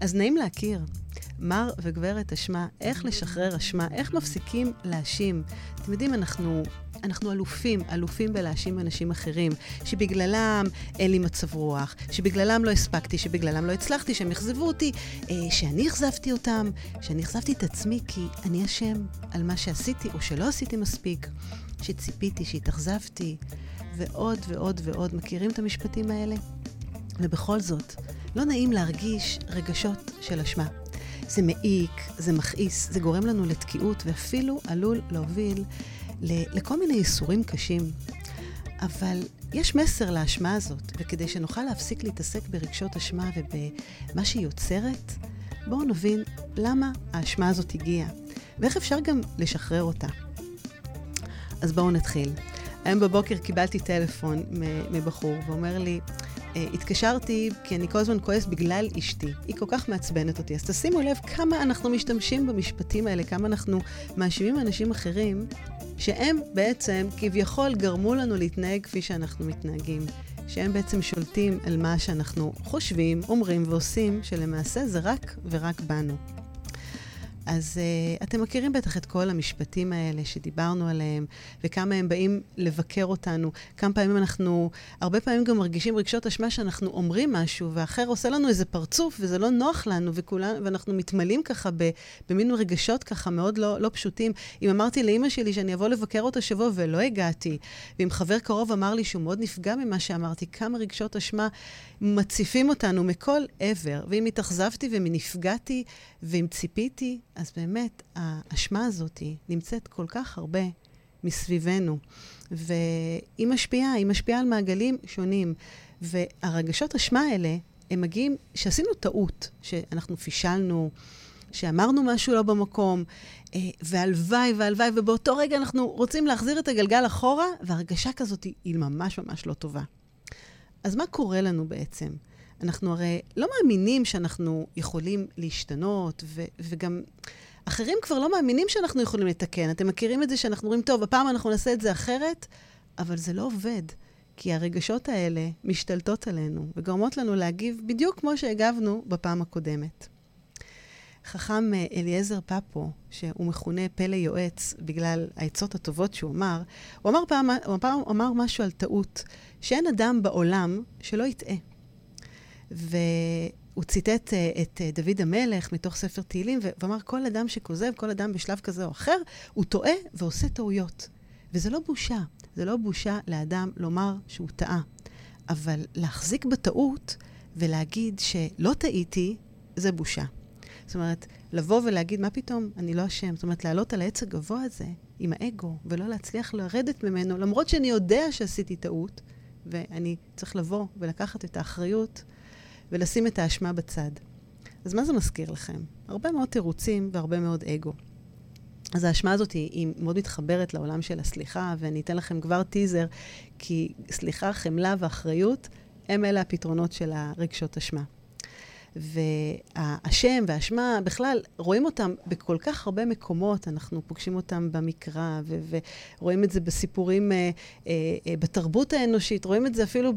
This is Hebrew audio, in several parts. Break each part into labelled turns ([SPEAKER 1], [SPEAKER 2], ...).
[SPEAKER 1] אז נעים להכיר. מר וגברת אשמה, איך לשחרר אשמה, איך מפסיקים להאשים. אתם יודעים, אנחנו, אנחנו אלופים, אלופים בלהאשים אנשים אחרים, שבגללם אין לי מצב רוח, שבגללם לא הספקתי, שבגללם לא הצלחתי, שהם אכזבו אותי, אה, שאני אכזבתי אותם, שאני אכזבתי את עצמי כי אני אשם על מה שעשיתי או שלא עשיתי מספיק, שציפיתי, שהתאכזבתי, ועוד ועוד ועוד. מכירים את המשפטים האלה? ובכל זאת, לא נעים להרגיש רגשות של אשמה. זה מעיק, זה מכעיס, זה גורם לנו לתקיעות, ואפילו עלול להוביל לכל מיני ייסורים קשים. אבל יש מסר לאשמה הזאת, וכדי שנוכל להפסיק להתעסק ברגשות אשמה ובמה שהיא יוצרת, בואו נבין למה האשמה הזאת הגיעה, ואיך אפשר גם לשחרר אותה. אז בואו נתחיל. היום בבוקר קיבלתי טלפון מבחור ואומר לי, אה, התקשרתי כי אני כל הזמן כועס בגלל אשתי. היא כל כך מעצבנת אותי. אז תשימו לב כמה אנחנו משתמשים במשפטים האלה, כמה אנחנו מאשימים אנשים אחרים, שהם בעצם כביכול גרמו לנו להתנהג כפי שאנחנו מתנהגים. שהם בעצם שולטים על מה שאנחנו חושבים, אומרים ועושים, שלמעשה זה רק ורק בנו. אז uh, אתם מכירים בטח את כל המשפטים האלה שדיברנו עליהם, וכמה הם באים לבקר אותנו. כמה פעמים אנחנו, הרבה פעמים גם מרגישים רגשות אשמה שאנחנו אומרים משהו, ואחר עושה לנו איזה פרצוף, וזה לא נוח לנו, וכולנו, ואנחנו מתמלאים ככה במין רגשות ככה מאוד לא, לא פשוטים. אם אמרתי לאימא שלי שאני אבוא לבקר אותה שבוע ולא הגעתי, ואם חבר קרוב אמר לי שהוא מאוד נפגע ממה שאמרתי, כמה רגשות אשמה מציפים אותנו מכל עבר. ואם התאכזבתי ואם נפגעתי ואם ציפיתי, אז באמת, האשמה הזאת נמצאת כל כך הרבה מסביבנו, והיא משפיעה, היא משפיעה על מעגלים שונים. והרגשות אשמה האלה, הם מגיעים, שעשינו טעות, שאנחנו פישלנו, שאמרנו משהו לא במקום, אה, והלוואי והלוואי, ובאותו רגע אנחנו רוצים להחזיר את הגלגל אחורה, והרגשה כזאת היא ממש ממש לא טובה. אז מה קורה לנו בעצם? אנחנו הרי לא מאמינים שאנחנו יכולים להשתנות, ו- וגם אחרים כבר לא מאמינים שאנחנו יכולים לתקן. אתם מכירים את זה שאנחנו אומרים, טוב, הפעם אנחנו נעשה את זה אחרת, אבל זה לא עובד, כי הרגשות האלה משתלטות עלינו וגורמות לנו להגיב בדיוק כמו שהגבנו בפעם הקודמת. חכם אה, אליעזר פפו, שהוא מכונה פלא יועץ בגלל העצות הטובות שהוא אמר, הוא אמר פעם, הוא אמר, הוא אמר משהו על טעות, שאין אדם בעולם שלא יטעה. והוא ציטט uh, את uh, דוד המלך מתוך ספר תהילים, ואמר, כל אדם שכוזב, כל אדם בשלב כזה או אחר, הוא טועה ועושה טעויות. וזה לא בושה. זה לא בושה לאדם לומר שהוא טעה. אבל להחזיק בטעות ולהגיד שלא טעיתי, זה בושה. זאת אומרת, לבוא ולהגיד, מה פתאום, אני לא אשם. זאת אומרת, לעלות על העץ הגבוה הזה עם האגו, ולא להצליח לרדת ממנו, למרות שאני יודע שעשיתי טעות, ואני צריך לבוא ולקחת את האחריות ולשים את האשמה בצד. אז מה זה מזכיר לכם? הרבה מאוד תירוצים והרבה מאוד אגו. אז האשמה הזאת היא, היא מאוד מתחברת לעולם של הסליחה, ואני אתן לכם כבר טיזר, כי סליחה, חמלה ואחריות הם אלה הפתרונות של הרגשות אשמה. והשם והאשמה, בכלל, רואים אותם בכל כך הרבה מקומות, אנחנו פוגשים אותם במקרא, ו- ורואים את זה בסיפורים, אה, אה, אה, בתרבות האנושית, רואים את זה אפילו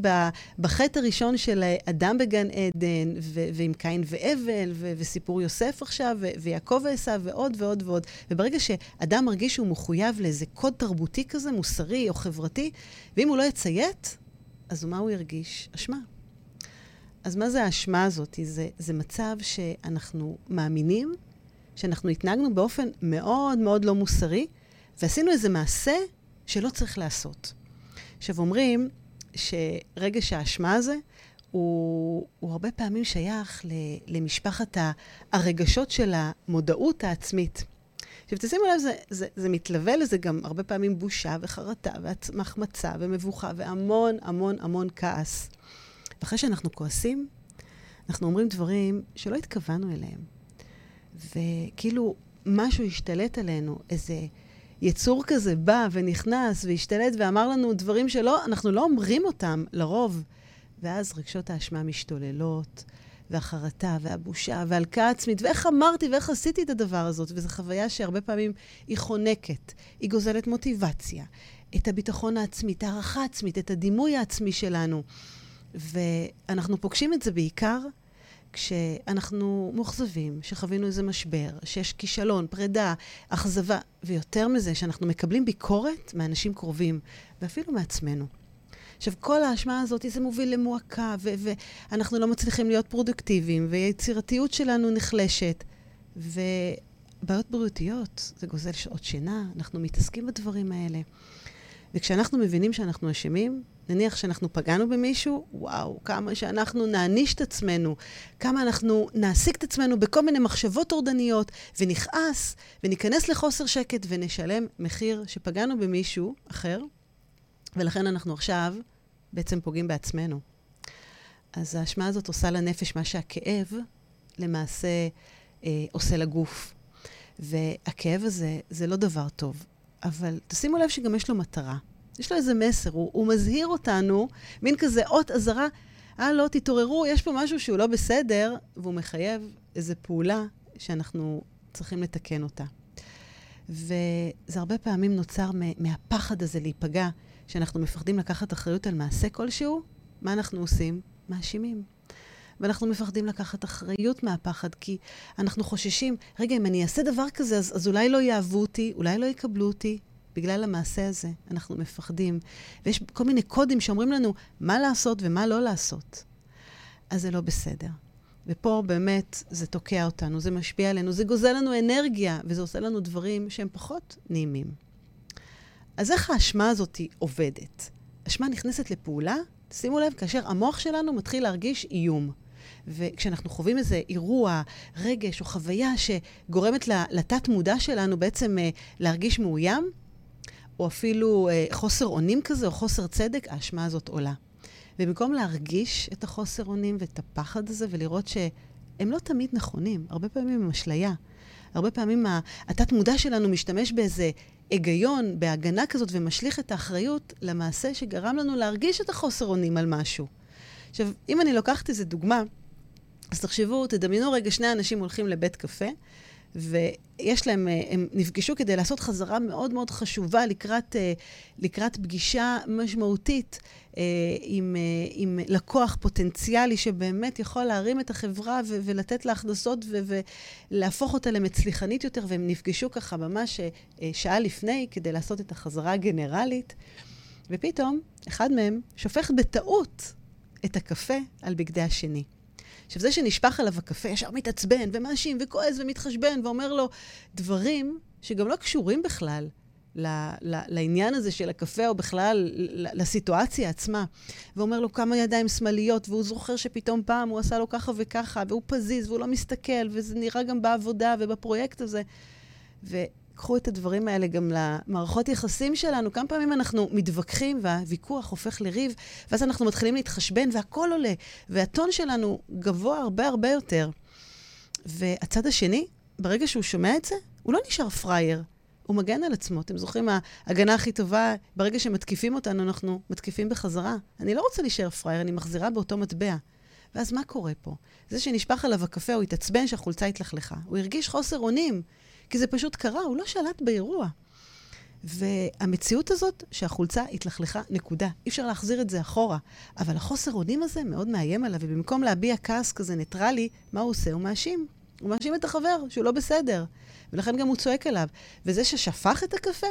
[SPEAKER 1] בחטא הראשון של אדם בגן עדן, ו- ועם קין והבל, ו- וסיפור יוסף עכשיו, ו- ויעקב ועשיו, ועוד ועוד ועוד. וברגע שאדם מרגיש שהוא מחויב לאיזה קוד תרבותי כזה, מוסרי או חברתי, ואם הוא לא יציית, אז מה הוא ירגיש? אשמה. אז מה זה האשמה הזאת? זה, זה מצב שאנחנו מאמינים שאנחנו התנהגנו באופן מאוד מאוד לא מוסרי, ועשינו איזה מעשה שלא צריך לעשות. עכשיו, אומרים שרגש האשמה הזה הוא, הוא הרבה פעמים שייך למשפחת הרגשות של המודעות העצמית. עכשיו, תשימו לב, זה, זה, זה מתלווה לזה גם הרבה פעמים בושה וחרטה והחמצה ומבוכה והמון המון המון כעס. ואחרי שאנחנו כועסים, אנחנו אומרים דברים שלא התכוונו אליהם. וכאילו משהו השתלט עלינו, איזה יצור כזה בא ונכנס והשתלט ואמר לנו דברים שלא, אנחנו לא אומרים אותם לרוב. ואז רגשות האשמה משתוללות, והחרטה, והבושה, והלקאה עצמית, ואיך אמרתי ואיך עשיתי את הדבר הזאת. וזו חוויה שהרבה פעמים היא חונקת, היא גוזלת מוטיבציה, את הביטחון העצמי, את הערכה העצמית, את הדימוי העצמי שלנו. ואנחנו פוגשים את זה בעיקר כשאנחנו מאוכזבים, שחווינו איזה משבר, שיש כישלון, פרידה, אכזבה, ויותר מזה, שאנחנו מקבלים ביקורת מאנשים קרובים, ואפילו מעצמנו. עכשיו, כל האשמה הזאת, זה מוביל למועקה, ואנחנו לא מצליחים להיות פרודוקטיביים, והיצירתיות שלנו נחלשת. ובעיות בריאותיות, זה גוזל שעות שינה, אנחנו מתעסקים בדברים האלה. וכשאנחנו מבינים שאנחנו אשמים, נניח שאנחנו פגענו במישהו, וואו, כמה שאנחנו נעניש את עצמנו, כמה אנחנו נעסיק את עצמנו בכל מיני מחשבות טורדניות, ונכעס, וניכנס לחוסר שקט, ונשלם מחיר שפגענו במישהו אחר, ולכן אנחנו עכשיו בעצם פוגעים בעצמנו. אז האשמה הזאת עושה לנפש מה שהכאב למעשה אה, עושה לגוף. והכאב הזה זה לא דבר טוב. אבל תשימו לב שגם יש לו מטרה. יש לו איזה מסר, הוא, הוא מזהיר אותנו, מין כזה אות אזהרה, אה, לא, תתעוררו, יש פה משהו שהוא לא בסדר, והוא מחייב איזו פעולה שאנחנו צריכים לתקן אותה. וזה הרבה פעמים נוצר מהפחד הזה להיפגע, שאנחנו מפחדים לקחת אחריות על מעשה כלשהו, מה אנחנו עושים? מאשימים. ואנחנו מפחדים לקחת אחריות מהפחד, כי אנחנו חוששים, רגע, אם אני אעשה דבר כזה, אז, אז אולי לא יאהבו אותי, אולי לא יקבלו אותי. בגלל המעשה הזה אנחנו מפחדים. ויש כל מיני קודים שאומרים לנו מה לעשות ומה לא לעשות. אז זה לא בסדר. ופה באמת זה תוקע אותנו, זה משפיע עלינו, זה גוזל לנו אנרגיה, וזה עושה לנו דברים שהם פחות נעימים. אז איך האשמה הזאת עובדת? אשמה נכנסת לפעולה, שימו לב, כאשר המוח שלנו מתחיל להרגיש איום. וכשאנחנו חווים איזה אירוע, רגש או חוויה שגורמת לתת-מודע שלנו בעצם uh, להרגיש מאוים, או אפילו uh, חוסר אונים כזה, או חוסר צדק, האשמה הזאת עולה. ובמקום להרגיש את החוסר אונים ואת הפחד הזה ולראות שהם לא תמיד נכונים, הרבה פעמים הם אשליה. הרבה פעמים התת-מודע שלנו משתמש באיזה היגיון, בהגנה כזאת, ומשליך את האחריות למעשה שגרם לנו להרגיש את החוסר אונים על משהו. עכשיו, אם אני לוקחת איזה דוגמה, אז תחשבו, תדמיינו רגע שני אנשים הולכים לבית קפה, ויש להם, אה, הם נפגשו כדי לעשות חזרה מאוד מאוד חשובה לקראת, אה, לקראת פגישה משמעותית אה, עם, עם לקוח פוטנציאלי שבאמת יכול להרים את החברה ו- ולתת לה הכנסות ו- ולהפוך אותה למצליחנית יותר, והם נפגשו ככה ממש שעה לפני כדי לעשות את החזרה הגנרלית, ופתאום אחד מהם שופך בטעות את הקפה על בגדי השני. עכשיו, זה שנשפך עליו הקפה ישר מתעצבן ומאשים וכועס ומתחשבן ואומר לו דברים שגם לא קשורים בכלל ל, ל, לעניין הזה של הקפה, או בכלל לסיטואציה עצמה. ואומר לו כמה ידיים שמאליות, והוא זוכר שפתאום פעם הוא עשה לו ככה וככה, והוא פזיז, והוא לא מסתכל, וזה נראה גם בעבודה ובפרויקט הזה. ו... קחו את הדברים האלה גם למערכות יחסים שלנו. כמה פעמים אנחנו מתווכחים והוויכוח הופך לריב, ואז אנחנו מתחילים להתחשבן והכל עולה, והטון שלנו גבוה הרבה הרבה יותר. והצד השני, ברגע שהוא שומע את זה, הוא לא נשאר פראייר. הוא מגן על עצמו. אתם זוכרים, ההגנה הכי טובה, ברגע שמתקיפים אותנו, אנחנו מתקיפים בחזרה. אני לא רוצה להישאר פראייר, אני מחזירה באותו מטבע. ואז מה קורה פה? זה שנשפך עליו הקפה, הוא התעצבן שהחולצה התלכלכה. הוא הרגיש חוסר אונים. כי זה פשוט קרה, הוא לא שלט באירוע. והמציאות הזאת שהחולצה התלכלכה, נקודה. אי אפשר להחזיר את זה אחורה. אבל החוסר אונים הזה מאוד מאיים עליו, ובמקום להביע כעס כזה ניטרלי, מה הוא עושה? הוא מאשים. הוא מאשים את החבר, שהוא לא בסדר. ולכן גם הוא צועק עליו. וזה ששפך את הקפה,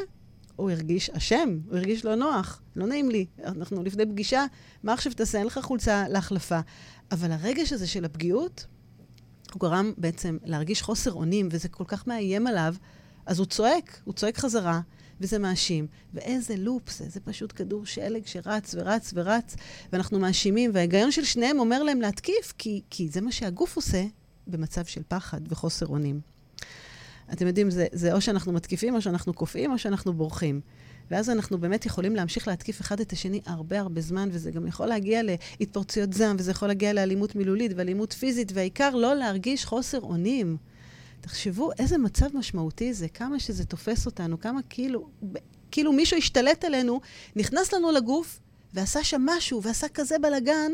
[SPEAKER 1] הוא הרגיש אשם, הוא הרגיש לא נוח, לא נעים לי. אנחנו לפני פגישה, מה עכשיו תעשה? אין לך חולצה להחלפה. אבל הרגש הזה של הפגיעות, הוא גרם בעצם להרגיש חוסר אונים, וזה כל כך מאיים עליו, אז הוא צועק, הוא צועק חזרה, וזה מאשים. ואיזה לופ זה, זה פשוט כדור שלג שרץ ורץ ורץ, ואנחנו מאשימים, וההיגיון של שניהם אומר להם להתקיף, כי, כי זה מה שהגוף עושה במצב של פחד וחוסר אונים. אתם יודעים, זה, זה או שאנחנו מתקיפים, או שאנחנו קופאים, או שאנחנו בורחים. ואז אנחנו באמת יכולים להמשיך להתקיף אחד את השני הרבה הרבה זמן, וזה גם יכול להגיע להתפרצויות זעם, וזה יכול להגיע לאלימות מילולית ואלימות פיזית, והעיקר לא להרגיש חוסר אונים. תחשבו איזה מצב משמעותי זה, כמה שזה תופס אותנו, כמה כאילו, כאילו מישהו השתלט עלינו, נכנס לנו לגוף ועשה שם משהו, ועשה כזה בלאגן,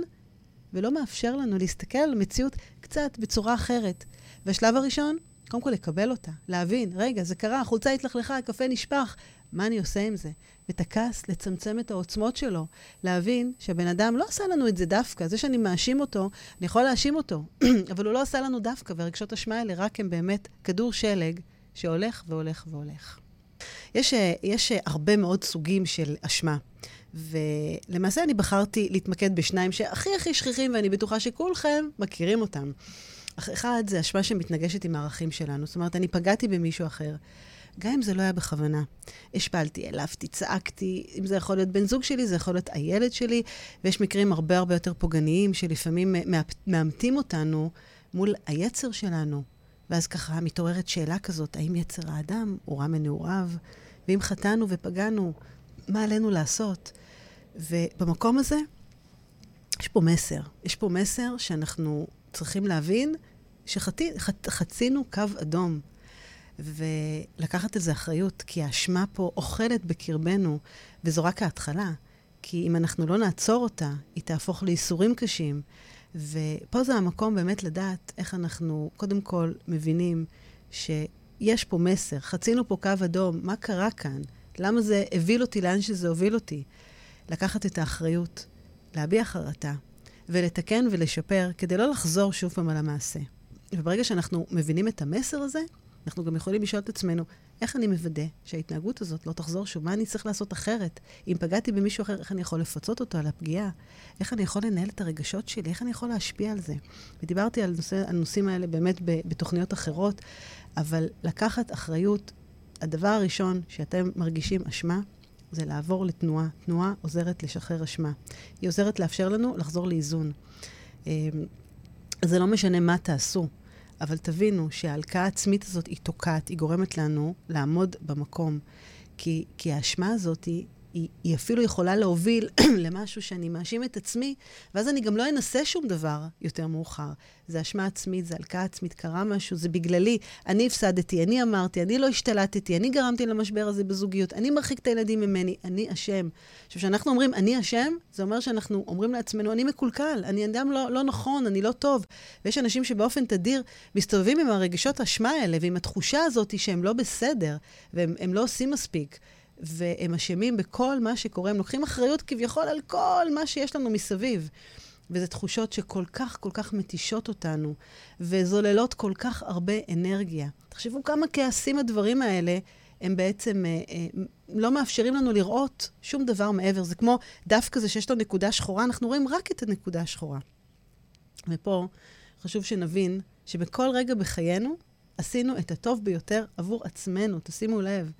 [SPEAKER 1] ולא מאפשר לנו להסתכל על המציאות קצת בצורה אחרת. והשלב הראשון, קודם כל לקבל אותה, להבין, רגע, זה קרה, החולצה התלכלכה, הקפה נשפך, מה אני עושה עם זה? ואת הכעס, לצמצם את העוצמות שלו, להבין שהבן אדם לא עשה לנו את זה דווקא. זה שאני מאשים אותו, אני יכול להאשים אותו, אבל הוא לא עשה לנו דווקא, והרגשות אשמה האלה רק הם באמת כדור שלג שהולך והולך והולך. יש, יש הרבה מאוד סוגים של אשמה. ולמעשה אני בחרתי להתמקד בשניים שהכי הכי שכיחים, ואני בטוחה שכולכם מכירים אותם. אחד, זה אשמה שמתנגשת עם הערכים שלנו. זאת אומרת, אני פגעתי במישהו אחר. גם אם זה לא היה בכוונה. השפלתי, העלבתי, צעקתי, אם זה יכול להיות בן זוג שלי, זה יכול להיות הילד שלי, ויש מקרים הרבה הרבה יותר פוגעניים, שלפעמים מאמתים אותנו מול היצר שלנו. ואז ככה מתעוררת שאלה כזאת, האם יצר האדם הוא רע מנעוריו? ואם חטאנו ופגענו, מה עלינו לעשות? ובמקום הזה, יש פה מסר. יש פה מסר שאנחנו צריכים להבין שחצינו קו אדום. ולקחת על זה אחריות, כי האשמה פה אוכלת בקרבנו, וזו רק ההתחלה. כי אם אנחנו לא נעצור אותה, היא תהפוך לייסורים קשים. ופה זה המקום באמת לדעת איך אנחנו, קודם כל, מבינים שיש פה מסר, חצינו פה קו אדום, מה קרה כאן? למה זה הביל אותי לאן שזה הוביל אותי? לקחת את האחריות, להביע חרטה, ולתקן ולשפר, כדי לא לחזור שוב פעם על המעשה. וברגע שאנחנו מבינים את המסר הזה, אנחנו גם יכולים לשאול את עצמנו, איך אני מוודא שההתנהגות הזאת לא תחזור שוב? מה אני צריך לעשות אחרת? אם פגעתי במישהו אחר, איך אני יכול לפצות אותו על הפגיעה? איך אני יכול לנהל את הרגשות שלי? איך אני יכול להשפיע על זה? ודיברתי על נושא, הנושאים האלה באמת בתוכניות אחרות, אבל לקחת אחריות, הדבר הראשון שאתם מרגישים אשמה, זה לעבור לתנועה. תנועה עוזרת לשחרר אשמה. היא עוזרת לאפשר לנו לחזור לאיזון. אמ, זה לא משנה מה תעשו. אבל תבינו שההלקאה העצמית הזאת היא תוקעת, היא גורמת לנו לעמוד במקום. כי, כי האשמה הזאת היא, היא, היא אפילו יכולה להוביל למשהו שאני מאשים את עצמי, ואז אני גם לא אנסה שום דבר יותר מאוחר. זה אשמה עצמית, זה הלקאה עצמית, קרה משהו, זה בגללי. אני הפסדתי, אני אמרתי, אני לא השתלטתי, אני גרמתי למשבר הזה בזוגיות, אני מרחיק את הילדים ממני, אני אשם. עכשיו, כשאנחנו אומרים אני אשם, זה אומר שאנחנו אומרים לעצמנו, אני מקולקל, אני אדם לא, לא נכון, אני לא טוב. ויש אנשים שבאופן תדיר מסתובבים עם הרגשות אשמה האלה ועם התחושה הזאת שהם לא בסדר, והם לא עושים מספיק. והם אשמים בכל מה שקורה, הם לוקחים אחריות כביכול על כל מה שיש לנו מסביב. וזה תחושות שכל כך כל כך מתישות אותנו, וזוללות כל כך הרבה אנרגיה. תחשבו כמה כעסים הדברים האלה, הם בעצם אה, אה, לא מאפשרים לנו לראות שום דבר מעבר. זה כמו דף כזה שיש לו נקודה שחורה, אנחנו רואים רק את הנקודה השחורה. ופה חשוב שנבין שבכל רגע בחיינו עשינו את הטוב ביותר עבור עצמנו, תשימו לב.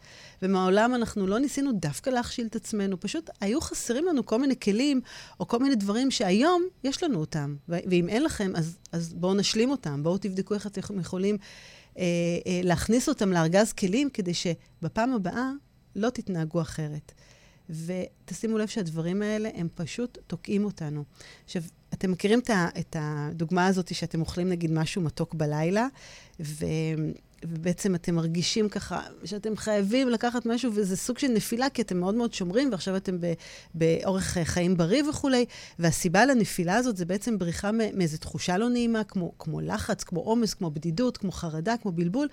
[SPEAKER 1] ומעולם אנחנו לא ניסינו דווקא להכשיל את עצמנו, פשוט היו חסרים לנו כל מיני כלים, או כל מיני דברים שהיום יש לנו אותם. ואם אין לכם, אז, אז בואו נשלים אותם, בואו תבדקו איך אתם יכולים אה, אה, להכניס אותם לארגז כלים, כדי שבפעם הבאה לא תתנהגו אחרת. ותשימו לב שהדברים האלה, הם פשוט תוקעים אותנו. עכשיו, אתם מכירים את הדוגמה הזאת שאתם אוכלים נגיד משהו מתוק בלילה, ו... ובעצם אתם מרגישים ככה שאתם חייבים לקחת משהו, וזה סוג של נפילה, כי אתם מאוד מאוד שומרים, ועכשיו אתם ב, באורח חיים בריא וכולי, והסיבה לנפילה הזאת זה בעצם בריחה מאיזו תחושה לא נעימה, כמו, כמו לחץ, כמו עומס, כמו בדידות, כמו חרדה, כמו בלבול,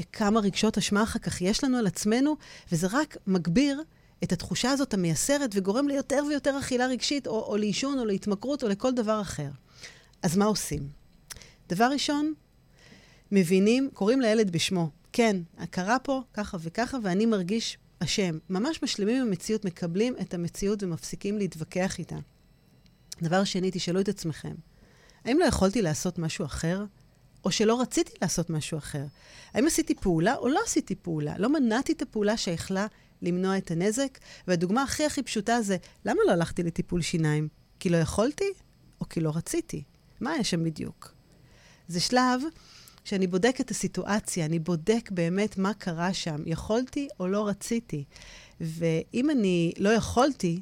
[SPEAKER 1] וכמה רגשות אשמה אחר כך יש לנו על עצמנו, וזה רק מגביר את התחושה הזאת המייסרת וגורם ליותר ויותר אכילה רגשית, או, או לעישון, או להתמכרות, או לכל דבר אחר. אז מה עושים? דבר ראשון, מבינים, קוראים לילד בשמו. כן, קרה פה ככה וככה, ואני מרגיש אשם. ממש משלימים עם המציאות, מקבלים את המציאות ומפסיקים להתווכח איתה. דבר שני, תשאלו את עצמכם, האם לא יכולתי לעשות משהו אחר? או שלא רציתי לעשות משהו אחר? האם עשיתי פעולה או לא עשיתי פעולה? לא מנעתי את הפעולה שיכלה למנוע את הנזק? והדוגמה הכי הכי פשוטה זה, למה לא הלכתי לטיפול שיניים? כי לא יכולתי או כי לא רציתי? מה יש שם בדיוק? זה שלב שאני בודק את הסיטואציה, אני בודק באמת מה קרה שם, יכולתי או לא רציתי. ואם אני לא יכולתי,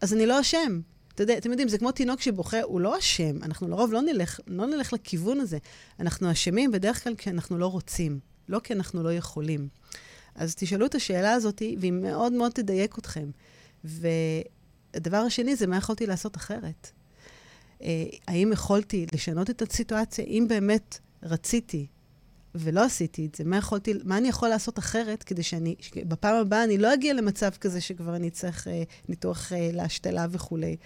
[SPEAKER 1] אז אני לא אשם. אתה יודע, אתם יודעים, זה כמו תינוק שבוכה, הוא לא אשם. אנחנו לרוב לא נלך, לא נלך לכיוון הזה. אנחנו אשמים בדרך כלל כי אנחנו לא רוצים, לא כי אנחנו לא יכולים. אז תשאלו את השאלה הזאת, והיא מאוד מאוד תדייק אתכם. והדבר השני זה מה יכולתי לעשות אחרת. אה, האם יכולתי לשנות את הסיטואציה? אם באמת רציתי, ולא עשיתי את זה, מה, יכולתי, מה אני יכול לעשות אחרת כדי שאני, בפעם הבאה אני לא אגיע למצב כזה שכבר אני צריך אה, ניתוח אה, להשתלה וכולי.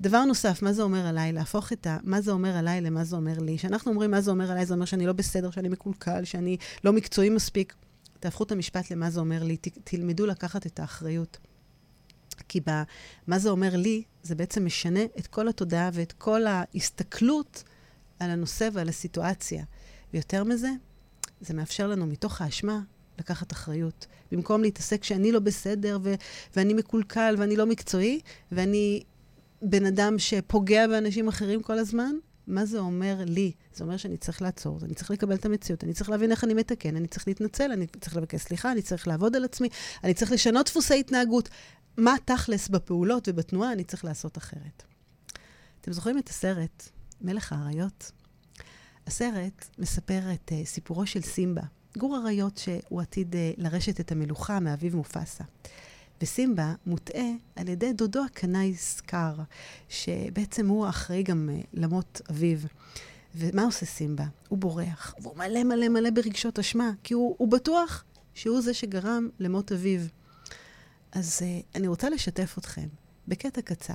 [SPEAKER 1] דבר נוסף, מה זה אומר עליי? להפוך את ה... מה זה אומר עליי למה זה אומר לי. כשאנחנו אומרים מה זה אומר עליי, זה אומר שאני לא בסדר, שאני מקולקל, שאני לא מקצועי מספיק. תהפכו את המשפט למה זה אומר לי, ת, תלמדו לקחת את האחריות. כי במה זה אומר לי, זה בעצם משנה את כל התודעה ואת כל ההסתכלות על הנושא ועל הסיטואציה. ויותר מזה, זה מאפשר לנו מתוך האשמה לקחת אחריות. במקום להתעסק שאני לא בסדר, ו- ואני מקולקל, ואני לא מקצועי, ואני בן אדם שפוגע באנשים אחרים כל הזמן, מה זה אומר לי? זה אומר שאני צריך לעצור, אני צריך לקבל את המציאות, אני צריך להבין איך אני מתקן, אני צריך להתנצל, אני צריך לבקש סליחה, אני צריך לעבוד על עצמי, אני צריך לשנות דפוסי התנהגות. מה תכלס בפעולות ובתנועה אני צריך לעשות אחרת. אתם זוכרים את הסרט מלך האריות? הסרט מספר את uh, סיפורו של סימבה, גור אריות שהוא עתיד uh, לרשת את המלוכה מאביו מופסה. וסימבה מוטעה על ידי דודו הקנאי סקאר, שבעצם הוא האחראי גם uh, למות אביו. ומה עושה סימבה? הוא בורח, והוא מלא מלא מלא ברגשות אשמה, כי הוא, הוא בטוח שהוא זה שגרם למות אביו. אז uh, אני רוצה לשתף אתכם בקטע קצר,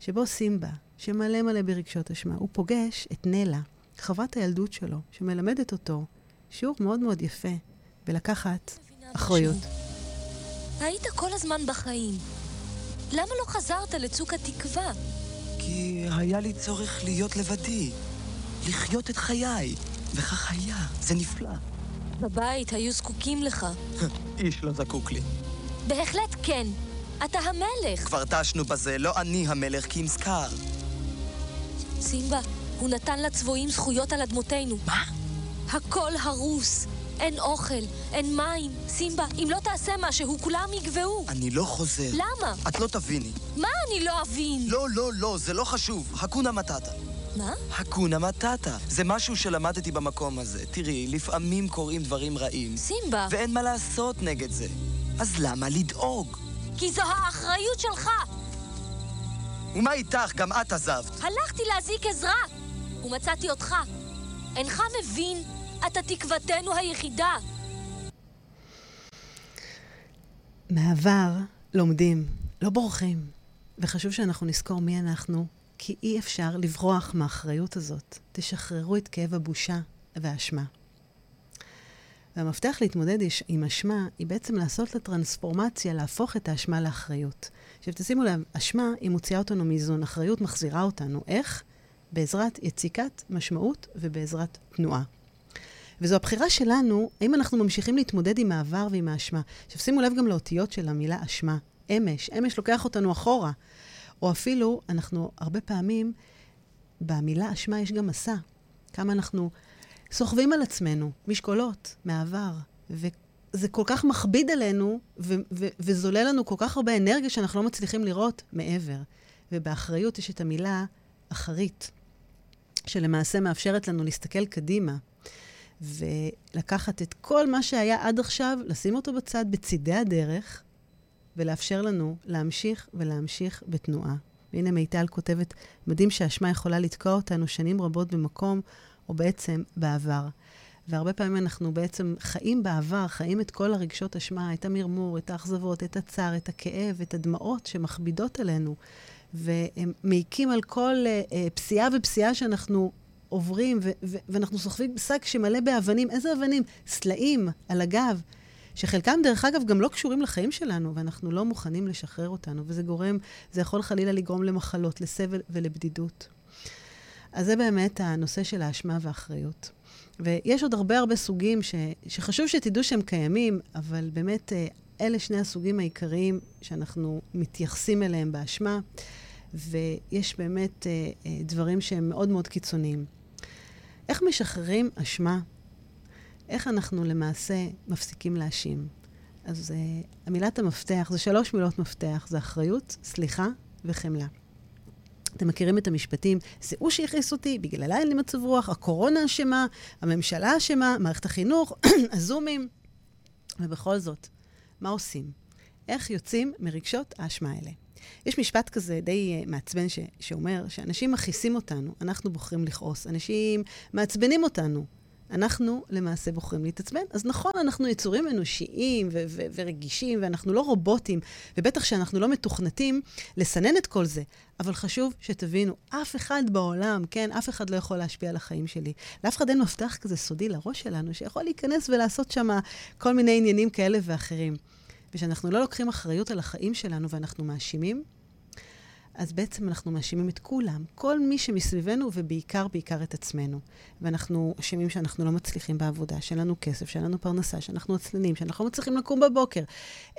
[SPEAKER 1] שבו סימבה, שמלא מלא ברגשות אשמה, הוא פוגש את נלה, חברת הילדות שלו, שמלמדת אותו שיעור מאוד מאוד יפה בלקחת אחריות.
[SPEAKER 2] היית כל הזמן בחיים. למה לא חזרת לצוק התקווה?
[SPEAKER 3] כי היה לי צורך להיות לבדי, לחיות את חיי, וכך היה, זה נפלא.
[SPEAKER 2] בבית היו זקוקים לך.
[SPEAKER 3] איש לא זקוק לי.
[SPEAKER 2] בהחלט כן. אתה המלך.
[SPEAKER 3] כבר טשנו בזה, לא אני המלך, כי אם סקר.
[SPEAKER 2] סימבה, הוא נתן לצבועים זכויות על אדמותינו.
[SPEAKER 3] מה?
[SPEAKER 2] הכל הרוס. אין אוכל, אין מים. סימבה, אם לא תעשה משהו, כולם יגבעו.
[SPEAKER 3] אני לא חוזר.
[SPEAKER 2] למה?
[SPEAKER 3] את לא תביני.
[SPEAKER 2] מה אני לא אבין?
[SPEAKER 3] לא, לא, לא, זה לא חשוב. hakuna מטאטה.
[SPEAKER 2] מה?
[SPEAKER 3] hakuna מטאטה. זה משהו שלמדתי במקום הזה. תראי, לפעמים קורים דברים רעים.
[SPEAKER 2] סימבה.
[SPEAKER 3] ואין מה לעשות נגד זה. אז למה לדאוג?
[SPEAKER 2] כי זו האחריות שלך!
[SPEAKER 3] ומה איתך? גם את עזבת.
[SPEAKER 2] הלכתי להזעיק עזרה! ומצאתי אותך. אינך מבין? אתה תקוותנו היחידה.
[SPEAKER 1] מהעבר לומדים, לא בורחים. וחשוב שאנחנו נזכור מי אנחנו, כי אי אפשר לברוח מהאחריות הזאת. תשחררו את כאב הבושה והאשמה. והמפתח להתמודד עם אשמה היא בעצם לעשות לה טרנספורמציה, להפוך את האשמה לאחריות. עכשיו תשימו לב, אשמה היא מוציאה אותנו מאיזון, אחריות מחזירה אותנו. איך? בעזרת יציקת משמעות ובעזרת תנועה. וזו הבחירה שלנו, האם אנחנו ממשיכים להתמודד עם העבר ועם האשמה. עכשיו שימו לב גם לאותיות של המילה אשמה. אמש, אמש לוקח אותנו אחורה. או אפילו, אנחנו הרבה פעמים, במילה אשמה יש גם מסע. כמה אנחנו סוחבים על עצמנו משקולות מהעבר, וזה כל כך מכביד עלינו, ו- ו- וזולל לנו כל כך הרבה אנרגיה שאנחנו לא מצליחים לראות מעבר. ובאחריות יש את המילה אחרית, שלמעשה מאפשרת לנו להסתכל קדימה, ולקחת את כל מה שהיה עד עכשיו, לשים אותו בצד, בצידי הדרך, ולאפשר לנו להמשיך ולהמשיך בתנועה. והנה מיטל כותבת, מדהים שהאשמה יכולה לתקוע אותנו שנים רבות במקום, או בעצם בעבר. והרבה פעמים אנחנו בעצם חיים בעבר, חיים את כל הרגשות אשמה, את המרמור, את האכזבות, את הצער, את הכאב, את הדמעות שמכבידות עלינו. והם מעיקים על כל uh, פסיעה ופסיעה שאנחנו עוברים, ו- ו- ואנחנו סוחבים שק שמלא באבנים. איזה אבנים? סלעים על הגב, שחלקם, דרך אגב, גם לא קשורים לחיים שלנו, ואנחנו לא מוכנים לשחרר אותנו, וזה גורם, זה יכול חלילה לגרום למחלות, לסבל ולבדידות. אז זה באמת הנושא של האשמה והאחריות. ויש עוד הרבה הרבה סוגים ש, שחשוב שתדעו שהם קיימים, אבל באמת אה, אלה שני הסוגים העיקריים שאנחנו מתייחסים אליהם באשמה, ויש באמת אה, אה, דברים שהם מאוד מאוד קיצוניים. איך משחררים אשמה? איך אנחנו למעשה מפסיקים להאשים? אז uh, המילת המפתח, זה שלוש מילות מפתח, זה אחריות, סליחה וחמלה. אתם מכירים את המשפטים, זה הוא שהכעיס אותי, בגללה אין לי מצב רוח, הקורונה אשמה, הממשלה אשמה, מערכת החינוך, הזומים. ובכל זאת, מה עושים? איך יוצאים מרגשות האשמה האלה? יש משפט כזה די uh, מעצבן ש- שאומר שאנשים מכעיסים אותנו, אנחנו בוחרים לכעוס. אנשים מעצבנים אותנו, אנחנו למעשה בוחרים להתעצבן. אז נכון, אנחנו יצורים אנושיים ו- ו- ורגישים, ואנחנו לא רובוטים, ובטח שאנחנו לא מתוכנתים לסנן את כל זה. אבל חשוב שתבינו, אף אחד בעולם, כן, אף אחד לא יכול להשפיע על החיים שלי. לאף אחד אין מפתח כזה סודי לראש שלנו, שיכול להיכנס ולעשות שם כל מיני עניינים כאלה ואחרים. וכשאנחנו לא לוקחים אחריות על החיים שלנו ואנחנו מאשימים, אז בעצם אנחנו מאשימים את כולם, כל מי שמסביבנו, ובעיקר, בעיקר את עצמנו. ואנחנו אשמים שאנחנו לא מצליחים בעבודה, שאין לנו כסף, שאין לנו פרנסה, שאנחנו עצלנים, שאנחנו לא מצליחים לקום בבוקר.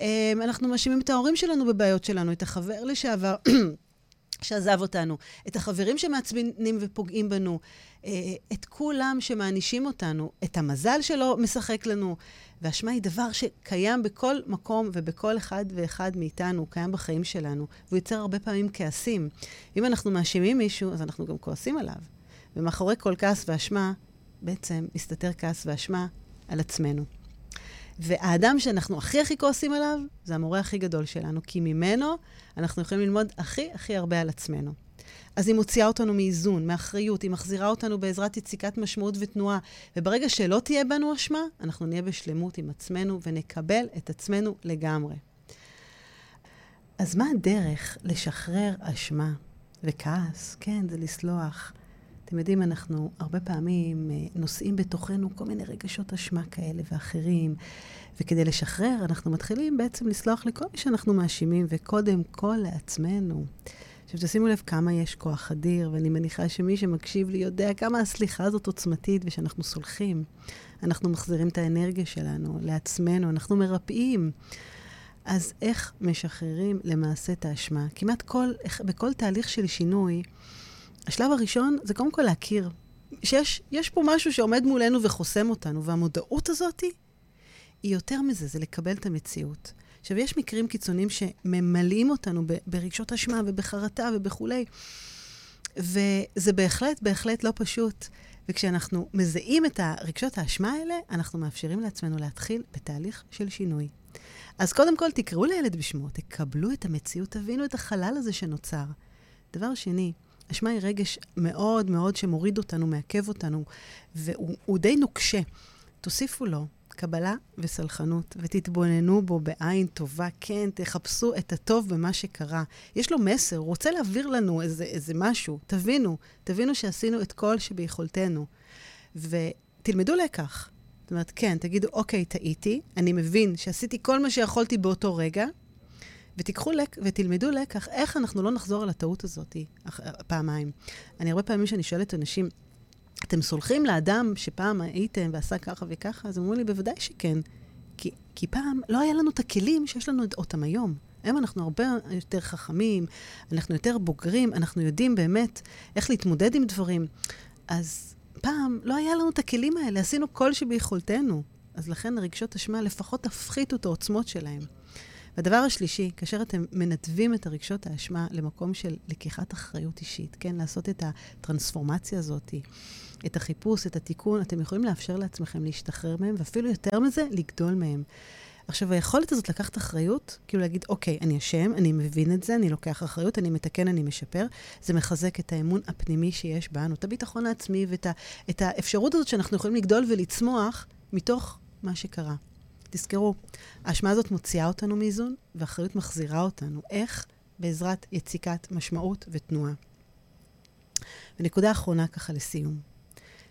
[SPEAKER 1] אמ, אנחנו מאשימים את ההורים שלנו בבעיות שלנו, את החבר לשעבר. שעזב אותנו, את החברים שמעצבנים ופוגעים בנו, אה, את כולם שמענישים אותנו, את המזל שלא משחק לנו. ואשמה היא דבר שקיים בכל מקום ובכל אחד ואחד מאיתנו, הוא קיים בחיים שלנו, והוא יוצר הרבה פעמים כעסים. אם אנחנו מאשימים מישהו, אז אנחנו גם כועסים עליו. ומאחורי כל כעס ואשמה, בעצם מסתתר כעס ואשמה על עצמנו. והאדם שאנחנו הכי הכי כועסים עליו, זה המורה הכי גדול שלנו, כי ממנו אנחנו יכולים ללמוד הכי הכי הרבה על עצמנו. אז היא מוציאה אותנו מאיזון, מאחריות, היא מחזירה אותנו בעזרת יציקת משמעות ותנועה. וברגע שלא תהיה בנו אשמה, אנחנו נהיה בשלמות עם עצמנו ונקבל את עצמנו לגמרי. אז מה הדרך לשחרר אשמה וכעס? כן, זה לסלוח. אתם יודעים, אנחנו הרבה פעמים אה, נושאים בתוכנו כל מיני רגשות אשמה כאלה ואחרים, וכדי לשחרר, אנחנו מתחילים בעצם לסלוח לכל מי שאנחנו מאשימים, וקודם כל לעצמנו. עכשיו, תשימו לב כמה יש כוח אדיר, ואני מניחה שמי שמקשיב לי יודע כמה הסליחה הזאת עוצמתית, ושאנחנו סולחים. אנחנו מחזירים את האנרגיה שלנו לעצמנו, אנחנו מרפאים. אז איך משחררים למעשה את האשמה? כמעט כל, בכל תהליך של שינוי, השלב הראשון זה קודם כל להכיר שיש פה משהו שעומד מולנו וחוסם אותנו, והמודעות הזאת היא יותר מזה, זה לקבל את המציאות. עכשיו, יש מקרים קיצוניים שממלאים אותנו ברגשות אשמה ובחרטה ובכולי, וזה בהחלט, בהחלט לא פשוט. וכשאנחנו מזהים את הרגשות האשמה האלה, אנחנו מאפשרים לעצמנו להתחיל בתהליך של שינוי. אז קודם כל, תקראו לילד בשמו, תקבלו את המציאות, תבינו את החלל הזה שנוצר. דבר שני, אשמה היא רגש מאוד מאוד שמוריד אותנו, מעכב אותנו, והוא די נוקשה. תוסיפו לו קבלה וסלחנות, ותתבוננו בו בעין טובה. כן, תחפשו את הטוב במה שקרה. יש לו מסר, הוא רוצה להעביר לנו איזה, איזה משהו. תבינו, תבינו שעשינו את כל שביכולתנו. ותלמדו לקח. זאת אומרת, כן, תגידו, אוקיי, טעיתי, אני מבין שעשיתי כל מה שיכולתי באותו רגע, ותיקחו לק... ותלמדו לקח איך אנחנו לא נחזור על הטעות הזאת פעמיים. אני הרבה פעמים שאני שואלת אנשים, אתם סולחים לאדם שפעם הייתם ועשה ככה וככה? אז הם אומרים לי, בוודאי שכן. כי, כי פעם לא היה לנו את הכלים שיש לנו אותם היום. היום אנחנו הרבה יותר חכמים, אנחנו יותר בוגרים, אנחנו יודעים באמת איך להתמודד עם דברים. אז פעם לא היה לנו את הכלים האלה, עשינו כל שביכולתנו. אז לכן רגשות אשמה, לפחות תפחיתו את העוצמות שלהם. והדבר השלישי, כאשר אתם מנתבים את הרגשות האשמה למקום של לקיחת אחריות אישית, כן, לעשות את הטרנספורמציה הזאת, את החיפוש, את התיקון, אתם יכולים לאפשר לעצמכם להשתחרר מהם, ואפילו יותר מזה, לגדול מהם. עכשיו, היכולת הזאת לקחת אחריות, כאילו להגיד, אוקיי, אני אשם, אני מבין את זה, אני לוקח אחריות, אני מתקן, אני משפר, זה מחזק את האמון הפנימי שיש בנו, את הביטחון העצמי ואת ה, את האפשרות הזאת שאנחנו יכולים לגדול ולצמוח מתוך מה שקרה. תזכרו, האשמה הזאת מוציאה אותנו מאיזון, ואחריות מחזירה אותנו. איך? בעזרת יציקת משמעות ותנועה. ונקודה אחרונה ככה לסיום.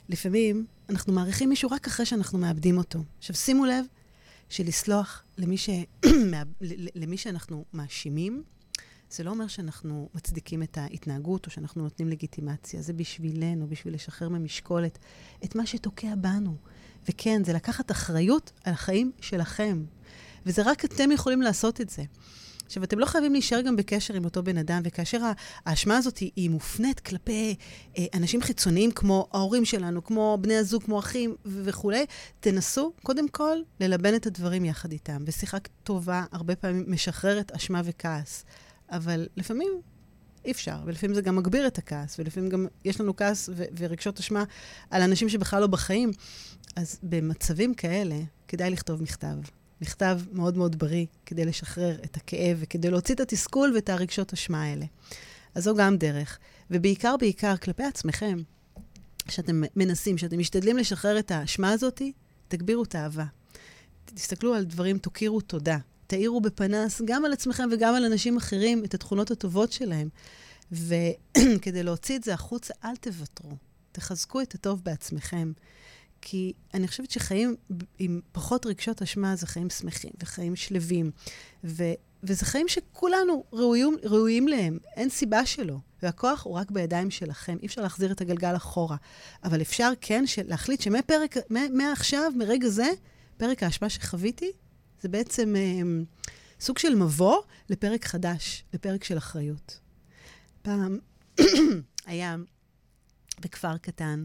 [SPEAKER 1] לפעמים אנחנו מעריכים מישהו רק אחרי שאנחנו מאבדים אותו. עכשיו, שימו לב שלסלוח למי, ש... למי שאנחנו מאשימים, זה לא אומר שאנחנו מצדיקים את ההתנהגות או שאנחנו נותנים לגיטימציה. זה בשבילנו, בשביל לשחרר ממשקולת את מה שתוקע בנו. וכן, זה לקחת אחריות על החיים שלכם. וזה רק אתם יכולים לעשות את זה. עכשיו, אתם לא חייבים להישאר גם בקשר עם אותו בן אדם, וכאשר האשמה הזאת היא, היא מופנית כלפי אה, אנשים חיצוניים כמו ההורים שלנו, כמו בני הזוג, כמו אחים וכולי, תנסו קודם כל ללבן את הדברים יחד איתם. ושיחה טובה הרבה פעמים משחררת אשמה וכעס. אבל לפעמים אי אפשר, ולפעמים זה גם מגביר את הכעס, ולפעמים גם יש לנו כעס ו- ורגשות אשמה על אנשים שבכלל לא בחיים. אז במצבים כאלה, כדאי לכתוב מכתב. מכתב מאוד מאוד בריא, כדי לשחרר את הכאב וכדי להוציא את התסכול ואת הרגשות אשמה האלה. אז זו גם דרך. ובעיקר, בעיקר, כלפי עצמכם, שאתם מנסים, שאתם משתדלים לשחרר את האשמה הזאת, תגבירו את האהבה. תסתכלו על דברים, תוקירו תודה. תאירו בפנס גם על עצמכם וגם על אנשים אחרים את התכונות הטובות שלהם. וכדי להוציא את זה החוצה, אל תוותרו. תחזקו את הטוב בעצמכם. כי אני חושבת שחיים עם פחות רגשות אשמה זה חיים שמחים וחיים שלווים. ו, וזה חיים שכולנו ראויים, ראויים להם, אין סיבה שלא. והכוח הוא רק בידיים שלכם, אי אפשר להחזיר את הגלגל אחורה. אבל אפשר כן להחליט שמפרק, מעכשיו, מרגע זה, פרק האשמה שחוויתי, זה בעצם אה, סוג של מבוא לפרק חדש, לפרק של אחריות. פעם היה בכפר קטן,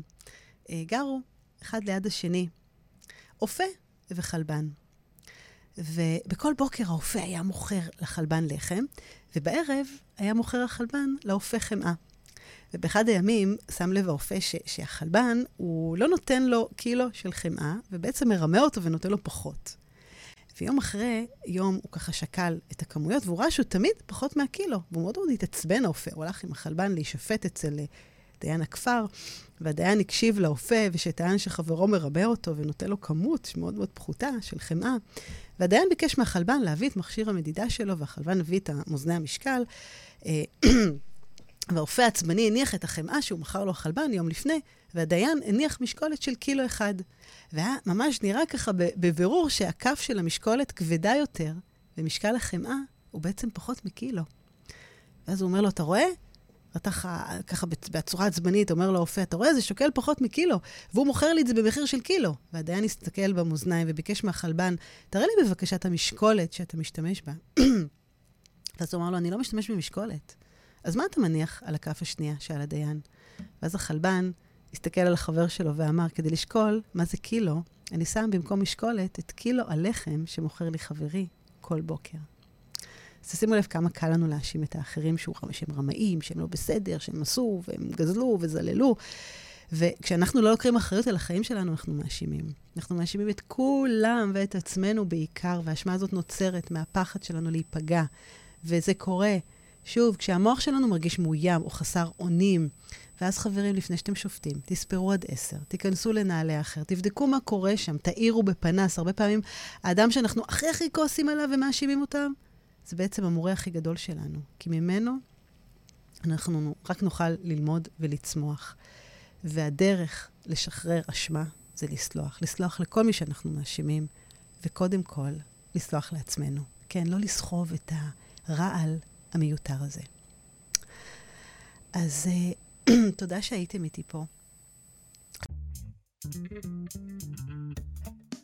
[SPEAKER 1] אה, גרו אחד ליד השני, אופה וחלבן. ובכל בוקר האופה היה מוכר לחלבן לחם, ובערב היה מוכר החלבן לאופה חמאה. ובאחד הימים שם לב האופה שהחלבן, הוא לא נותן לו קילו של חמאה, ובעצם מרמה אותו ונותן לו פחות. ויום אחרי יום הוא ככה שקל את הכמויות, והוא ראה שהוא תמיד פחות מהקילו. והוא מאוד מאוד התעצבן, האופה. הוא הלך עם החלבן להישפט אצל אה, דיין הכפר, והדיין הקשיב לאופה, ושטען שחברו מרבה אותו ונותן לו כמות מאוד מאוד פחותה של חמאה. והדיין ביקש מהחלבן להביא את מכשיר המדידה שלו, והחלבן הביא את מאזני המשקל. אה, והאופה העצבני הניח את החמאה שהוא מכר לו החלבן יום לפני, והדיין הניח משקולת של קילו אחד. והיה ממש נראה ככה בבירור שהכף של המשקולת כבדה יותר, ומשקל החמאה הוא בעצם פחות מקילו. ואז הוא אומר לו, אתה רואה? אתה ככה בצורה עצבנית אומר לאופה, אתה רואה? זה שוקל פחות מקילו, והוא מוכר לי את זה במחיר של קילו. והדיין הסתכל במאזניים וביקש מהחלבן, תראה לי בבקשה את המשקולת שאתה משתמש בה. ואז הוא אמר לו, אני לא משתמש במשקולת. אז מה אתה מניח על הכף השנייה? שאל הדיין. ואז החלבן הסתכל על החבר שלו ואמר, כדי לשקול מה זה קילו, אני שם במקום משקולת את קילו הלחם שמוכר לי חברי כל בוקר. אז תשימו לב כמה קל לנו להאשים את האחרים שהם רמאים, שהם לא בסדר, שהם עשו והם גזלו וזללו. וכשאנחנו לא לוקחים אחריות על החיים שלנו, אנחנו מאשימים. אנחנו מאשימים את כולם ואת עצמנו בעיקר, והאשמה הזאת נוצרת מהפחד שלנו להיפגע. וזה קורה, שוב, כשהמוח שלנו מרגיש מאוים או חסר אונים, ואז חברים, לפני שאתם שופטים, תספרו עד עשר, תיכנסו לנעלי האחר, תבדקו מה קורה שם, תאירו בפנס. הרבה פעמים האדם שאנחנו הכי הכי כועסים עליו ומאשימים אותם, זה בעצם המורה הכי גדול שלנו. כי ממנו אנחנו רק נוכל ללמוד ולצמוח. והדרך לשחרר אשמה זה לסלוח. לסלוח לכל מי שאנחנו מאשימים, וקודם כל, לסלוח לעצמנו. כן, לא לסחוב את הרעל המיותר הזה. אז uh, תודה שהייתם איתי פה.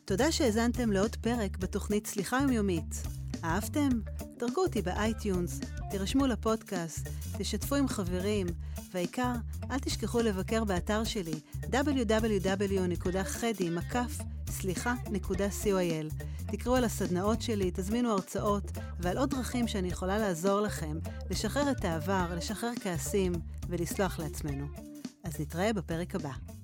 [SPEAKER 1] תודה שהאזנתם לעוד פרק בתוכנית סליחה יומיומית. אהבתם? דרגו אותי ב iTunes, תירשמו לפודקאסט, תשתפו עם חברים, והעיקר, אל תשכחו לבקר באתר שלי www.חדי.סליחה.co.il. תקראו על הסדנאות שלי, תזמינו הרצאות ועל עוד דרכים שאני יכולה לעזור לכם לשחרר את העבר, לשחרר כעסים ולסלוח לעצמנו. אז נתראה בפרק הבא.